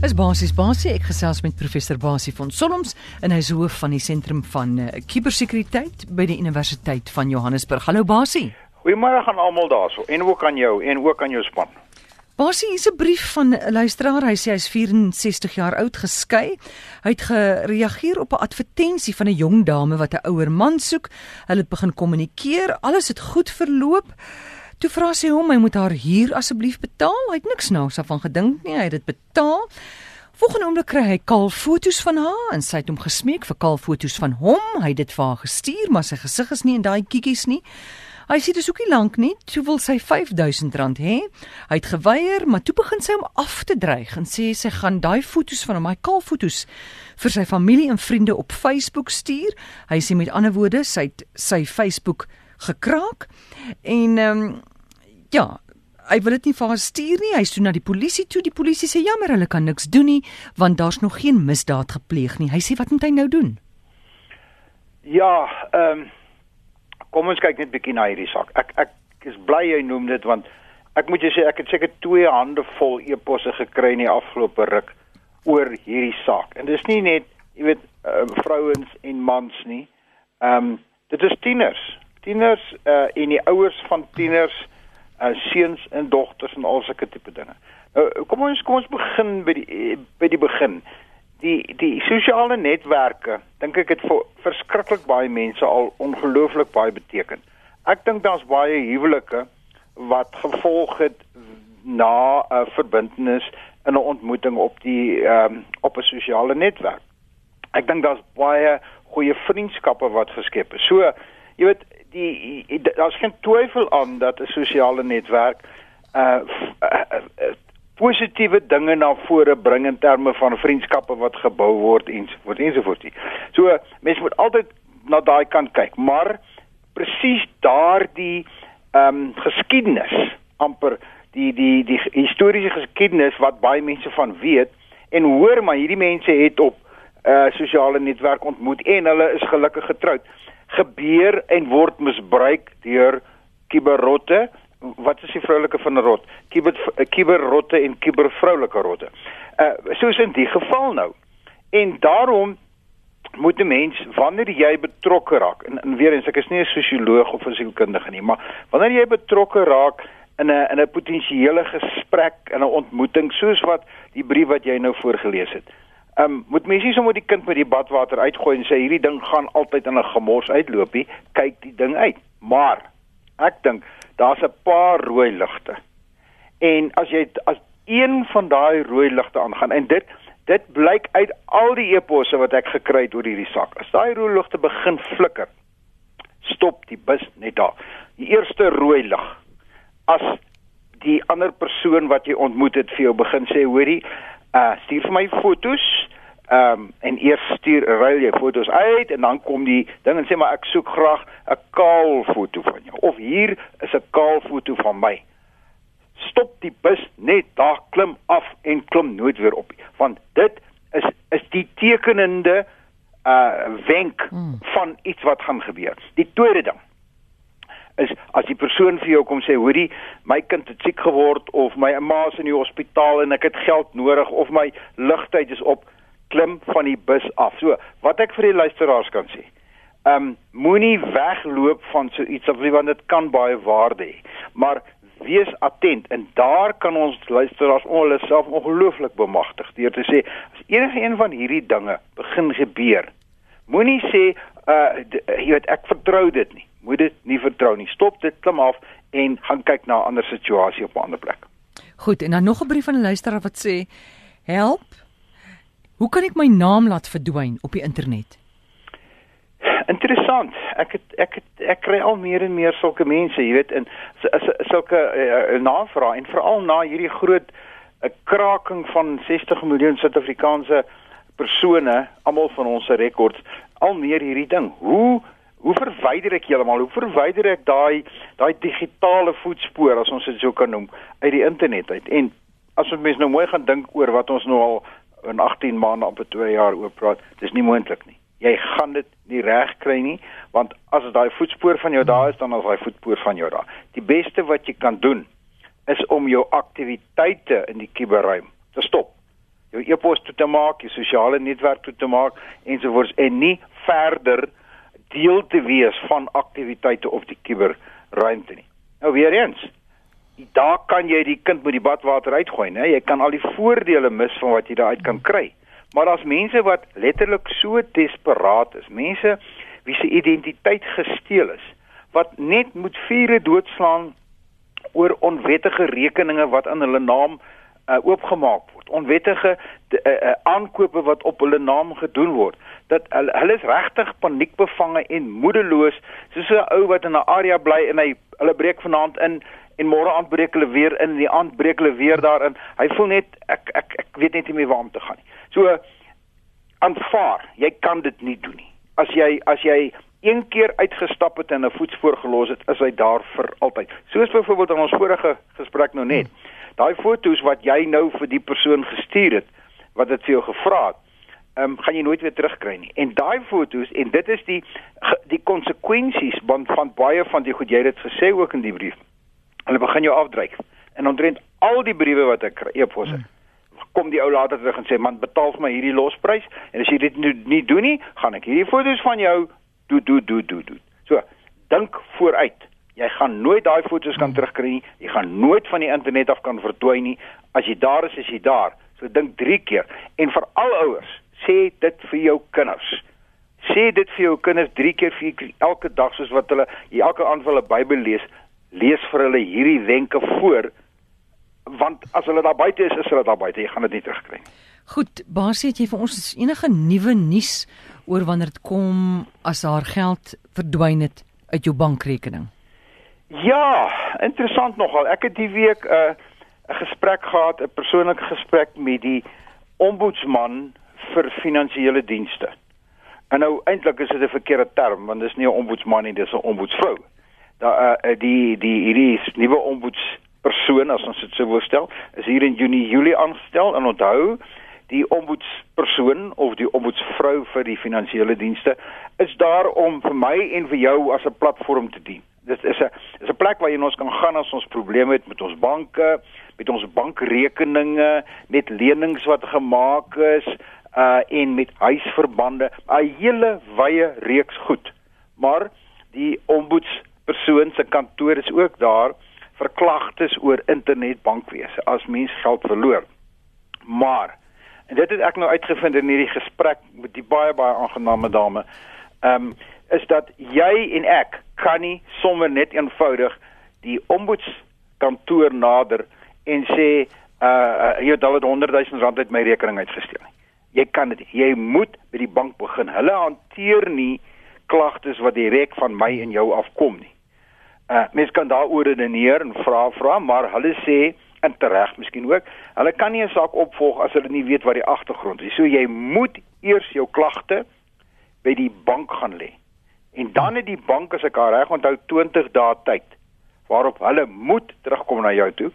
Is basies basie ek gesels met professor Basie van Solms en hy is hoof van die sentrum van kubersekuriteit uh, by die Universiteit van Johannesburg. Hallo Basie. Goeiemôre aan almal daarso en ook aan jou en ook aan jou span. Basie, hier's 'n brief van 'n luisteraar. Hy sê hy's 64 jaar oud, geskei. Hy het gereageer op 'n advertensie van 'n jong dame wat 'n ouer man soek. Hulle het begin kommunikeer. Alles het goed verloop. Toe vra sy hom hy moet haar huur asseblief betaal. Hy het niks nou daarvan gedink nie. Hy het dit betaal. Volgende oomblik kry hy kaal foto's van haar en sy het hom gesmeek vir kaal foto's van hom. Hy het dit vir haar gestuur, maar sy gesig is nie in daai kiekies nie. Hy sê dis ook nie lank nie. Toe wil sy R5000 hê. Hy het geweier, maar toe begin sy hom af te dreig en sê sy gaan daai foto's van hom, daai kaal foto's vir sy familie en vriende op Facebook stuur. Hy sê met ander woorde, sy het sy Facebook gekraak en ehm um, ja, hy wil dit nie vir haar stuur nie. Hy stuur na die polisie toe. Die polisie sê jammer, hulle kan niks doen nie want daar's nog geen misdaad gepleeg nie. Hy sê wat moet hy nou doen? Ja, ehm um, kom ons kyk net bietjie na hierdie saak. Ek ek is bly jy noem dit want ek moet jou sê ek het seker twee hande vol e-posse gekry in die afgelope ruk oor hierdie saak. En dis nie net, jy weet, uh, vrouens en mans nie. Ehm um, dit is tieners. Tieners uh en die ouers van tieners uh, seuns en dogters en al sulke tipe dinge. Nou kom ons kom ons begin by die by die begin. Die die sosiale netwerke, dink ek het vir verskriklik baie mense al ongelooflik baie beteken. Ek dink daar's baie huwelike wat gevolg het na 'n uh, verbintenis in 'n ontmoeting op die um, op 'n sosiale netwerk. Ek dink daar's baie goeie vriendskappe wat geskep is. So, jy weet, die daar's geen twyfel aan dat 'n sosiale netwerk uh, uh, uh positiewe dinge na vore bring in terme van vriendskappe wat gebou word ensovoorts ensovoorts. So mense moet altyd na daai kant kyk, maar presies daardie ehm um, geskiedenis amper die die die historiese geskiedenis wat baie mense van weet en hoor maar hierdie mense het op uh sosiale netwerk ontmoet en hulle is gelukkig getroud gebeur en word misbruik deur kiberrotte. Wat is die vroulike van 'n rot? Kiber kiberrotte en kibervroulike rotte. Uh soos in die geval nou. En daarom moet 'n mens wanneer jy betrokke raak en, en weer eens ek is nie 'n sosioloog of 'n sielkundige nie, maar wanneer jy betrokke raak in 'n in 'n potensiële gesprek en 'n ontmoeting soos wat die brief wat jy nou voorgeles het. Ehm um, moet mense nie sommer die kind met die badwater uitgooi en sê hierdie ding gaan altyd in 'n gemors uitloopie, kyk die ding uit. Maar ek dink daar's 'n paar rooi ligte. En as jy as een van daai rooi ligte aangaan en dit dit blyk uit al die eposse wat ek gekry het oor hierdie saak. As daai rooi ligte begin flikker, stop die bus net daar. Die eerste rooi lig. As die ander persoon wat jy ontmoet het vir jou begin sê, hoorie, uh stuur vir my fotos. Ehm um, en eers stuur ruil jy fotos uit en dan kom die ding en sê maar ek soek graag 'n kaal foto van jou of hier is 'n kaal foto van my. Stop die bus net daar klim af en klim nooit weer op want dit is is die tekenende uh wenk hmm. van iets wat gaan gebeur. Die tweede ding is as die persoon vir jou kom sê hoorie my kind het siek geword of my ma is in die hospitaal en ek het geld nodig of my ligtyd is op klim van die bus af. So, wat ek vir die luisteraars kan sê. Ehm um, moenie wegloop van so iets of want dit kan baie waarde hê. Maar wees attent en daar kan ons luisteraars hulle self ongelooflik bemagtig deur te sê as enige een van hierdie dinge begin gebeur. Moenie sê uh jy weet ek vertrou dit nie moet dit nie vertrou nie. Stop dit, klim af en gaan kyk na 'n ander situasie op 'n ander plek. Goed, en dan nog 'n brief van 'n luisteraar wat sê: "Help. Hoe kan ek my naam laat verdwyn op die internet?" Interessant. Ek het ek het ek kry al meer en meer sulke mense, jy weet, in sulke uh, navrae en veral na hierdie groot 'n uh, eh, kraking van 60 miljoen Suid-Afrikaanse persone, almal van ons se rekords, al meer hierdie ding. Hoe hoe verwyder ek heeltemal? Hoe verwyder ek daai daai digitale voetspoor as ons dit sou kan noem uit die internet uit? En as ons mens nou mooi gaan dink oor wat ons nou al in 18 maande op 2 jaar oor praat, dis nie moontlik nie. Jy gaan dit nie reg kry nie, want as daai voetspoor van jou daar is, dan is daai voetspoor van jou daar. Die beste wat jy kan doen is om jou aktiwiteite in die kuberruim te stop. jou e-pos toe te maak, jou sosiale netwerk toe te maak ensovoorts en nie verder deel te wees van aktiwiteite op die kuberruimte nie. Nou weer eens, daar kan jy die kind met die badwater uitgooi, né? Jy kan al die voordele mis van wat jy daaruit kan kry. Maar daar's mense wat letterlik so desperaat is, mense wie se identiteit gesteel is, wat net moet vure doodslaan oor onwettige rekeninge wat aan hulle naam uh, oopgemaak word. Onwettige uh, uh, aankope wat op hulle naam gedoen word. Dat hulle, hulle is regtig paniekbevange en moedeloos, soos 'n ou wat in 'n area bly en hy hulle breek vanaand in en môre aand breek hulle weer in en die aand breek hulle weer daarin. Hy voel net ek ek ek weet net nie meer waar om te gaan nie. So aanvaar, jy kan dit nie doen nie. As jy as jy een keer uitgestap het en 'n voetspoor gelos het, is hy daar vir altyd. Soos byvoorbeeld in ons vorige gesprek nou net. Daai foto's wat jy nou vir die persoon gestuur het wat dit vir jou gevra het, ehm um, gaan jy nooit weer terugkry nie. En daai foto's en dit is die die konsekwensies van van baie van die goed jy het gesê ook in die brief. Hulle begin jou afdryf. En omtrent al die briewe wat ek kry, e-posse. Hmm kom die ou later terug en sê man betaal vir my hierdie losprys en as jy dit nie, nie doen nie gaan ek hierdie foto's van jou doen doen doen doen doen. So, dink vooruit. Jy gaan nooit daai foto's kan terugkry nie. Jy gaan nooit van die internet af kan verdwyn nie. As jy daar is, is jy daar. So dink 3 keer. En vir al ouers, sê dit vir jou kinders. Sê dit vir jou kinders 3 keer vir elke dag soos wat hulle elke aand hulle Bybel lees, lees vir hulle hierdie wenke voor want as hulle daar buite is, is hulle daar buite. Jy gaan dit nie terugkry nie. Goed, Basie, het jy vir ons enige nuwe nuus oor wanneer dit kom as haar geld verdwyn het uit jou bankrekening? Ja, interessant nogal. Ek het die week 'n uh, 'n gesprek gehad, 'n persoonlike gesprek met die ombudsman vir finansiële dienste. En nou eintlik is dit 'n verkeerde term want dis nie 'n ombudsman nie, dis 'n ombudsvrou. Daar uh, die die hierdie nuwe ombudspersoon as ons dit sou wil stel, is hier in Junie Julie aangestel en onthou die ombudspersoon of die ombudsvrou vir die finansiële dienste is daar om vir my en vir jou as 'n platform te dien. Dit is 'n is 'n plek waar jy ons kan gaan as ons probleme het met ons banke, met ons bankrekeninge, met lenings wat gemaak is, uh en met huisverbande, 'n hele wye reeks goed. Maar die ombudspersoon se kantoor is ook daar vir klagtes oor internetbankwese as mens geld verloor. Maar En dit het ek nou uitgevind in hierdie gesprek met die baie baie aangename dame. Ehm um, is dat jy en ek kan nie sommer net eenvoudig die ombudskantoor nader en sê uh jy het al 100 000 rand uit my rekening uitgesteel nie. Jy kan dit. Jy moet by die bank begin. Hulle hanteer nie klagtes wat direk van my en jou afkom nie. Uh mens kan daaroor redeneer en vra vra, maar hulle sê en tereg miskien ook. Hulle kan nie 'n saak opvolg as hulle nie weet wat die agtergrond is. So jy moet eers jou klagte by die bank gaan lê. En dan het die bank as ek reg onthou 20 dae tyd waarop hulle moet terugkom na jou toe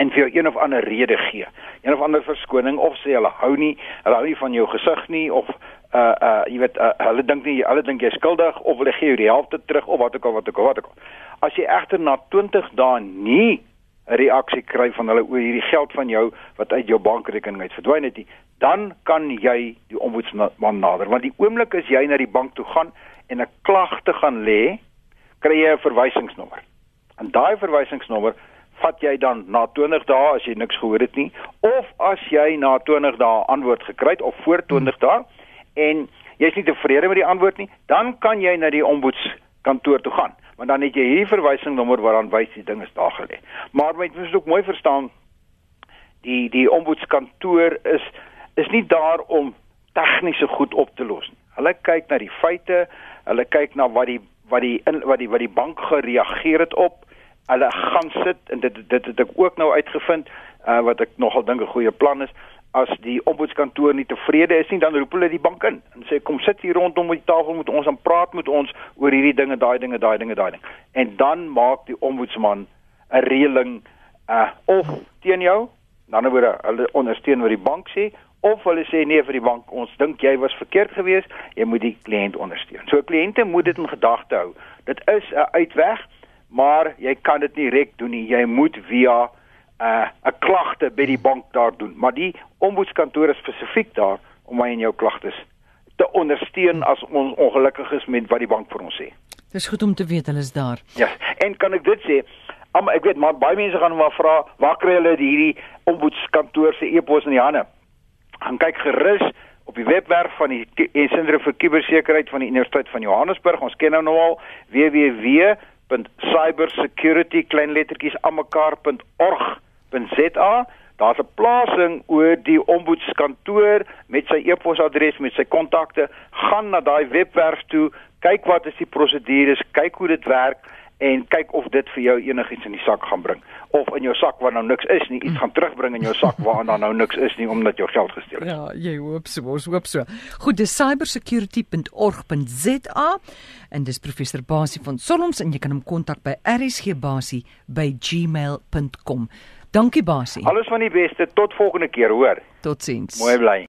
en vir jou een of ander rede gee. Een of ander verskoning of sê hulle hou nie, hulle hou nie van jou gesig nie of uh uh jy weet uh, hulle dink nie hulle dink jy is skuldig of hulle gee jou die helfte terug of wat ook al wat ook al wat ook al. As jy egter na 20 dae nie 'n reaksie kry van hulle oor hierdie geld van jou wat uit jou bankrekening uit verdwyn het, dan kan jy die ombudsman nader. Want die oomblik as jy na die bank toe gaan en 'n klagte gaan lê, kry jy 'n verwysingsnommer. En daai verwysingsnommer vat jy dan na 20 dae as jy niks gehoor het nie of as jy na 20 dae antwoord gekry het of voor 20 dae en jy's nie tevrede met die antwoord nie, dan kan jy na die ombudskantoor toe gaan want dan het jy hierdie verwysingnommer waaraan wys die ding is daar gelê. Maar jy moet ook mooi verstaan die die ombudskantoor is is nie daar om tegniese goed op te los nie. Hulle kyk na die feite, hulle kyk na wat die wat die in, wat die wat die bank gereageer het op. Hulle gaan sit en dit dit het ek ook nou uitgevind uh, wat ek nogal dink 'n goeie plan is as die ombudskantoor nie tevrede is nie, dan roep hulle die bank in en sê kom sit hier rondom die tafel met ons en praat met ons oor hierdie dinge, daai dinge, daai dinge, daai ding. En dan maak die ombudsman 'n reëling uh of teen jou, dan word hulle ondersteun wat die bank sê of hulle sê nee vir die bank, ons dink jy was verkeerd geweest, jy moet die kliënt ondersteun. So kliënte moet dit in gedagte hou. Dit is 'n uitweg, maar jy kan dit nie direk doen nie. Jy moet via 'n uh, 'n klagte by die bank daar doen, maar die ombudskantoor is spesifiek daar om my en jou klagtes te ondersteun as ons ongelukkig is met wat die bank vir ons sê. Dis goed om te weet hulle is daar. Ja, en kan ek dit sê? Am, ek weet maar baie mense gaan maar vra, waar kry hulle hierdie ombudskantoor se e-pos in die hande? Gaan kyk gerus op die webwerf van die Sentrum vir Kubersekuriteit van die Universiteit van Johannesburg. Ons ken nou nou al www.cybersecuritykleinlettertjies.almekaar.org.za. Daar's 'n plasing oor die ombudskantoor met sy e-posadres met sy kontakte. Gaan na daai webwerf toe, kyk wat is die prosedures, kyk hoe dit werk en kyk of dit vir jou enigiets in die sak gaan bring of in jou sak waar nou niks is nie iets gaan terugbring in jou sak waar daar nou niks is nie omdat jou geld gesteel is. Ja, jy hoop so, ons hoop so. Goed, dis cybersecurity.org.za en dis professor Basie van Solms en jy kan hom kontak by rsgbasie@gmail.com. Dankie Basie. Alles van die beste tot volgende keer, hoor. Totsiens. Mooi bly.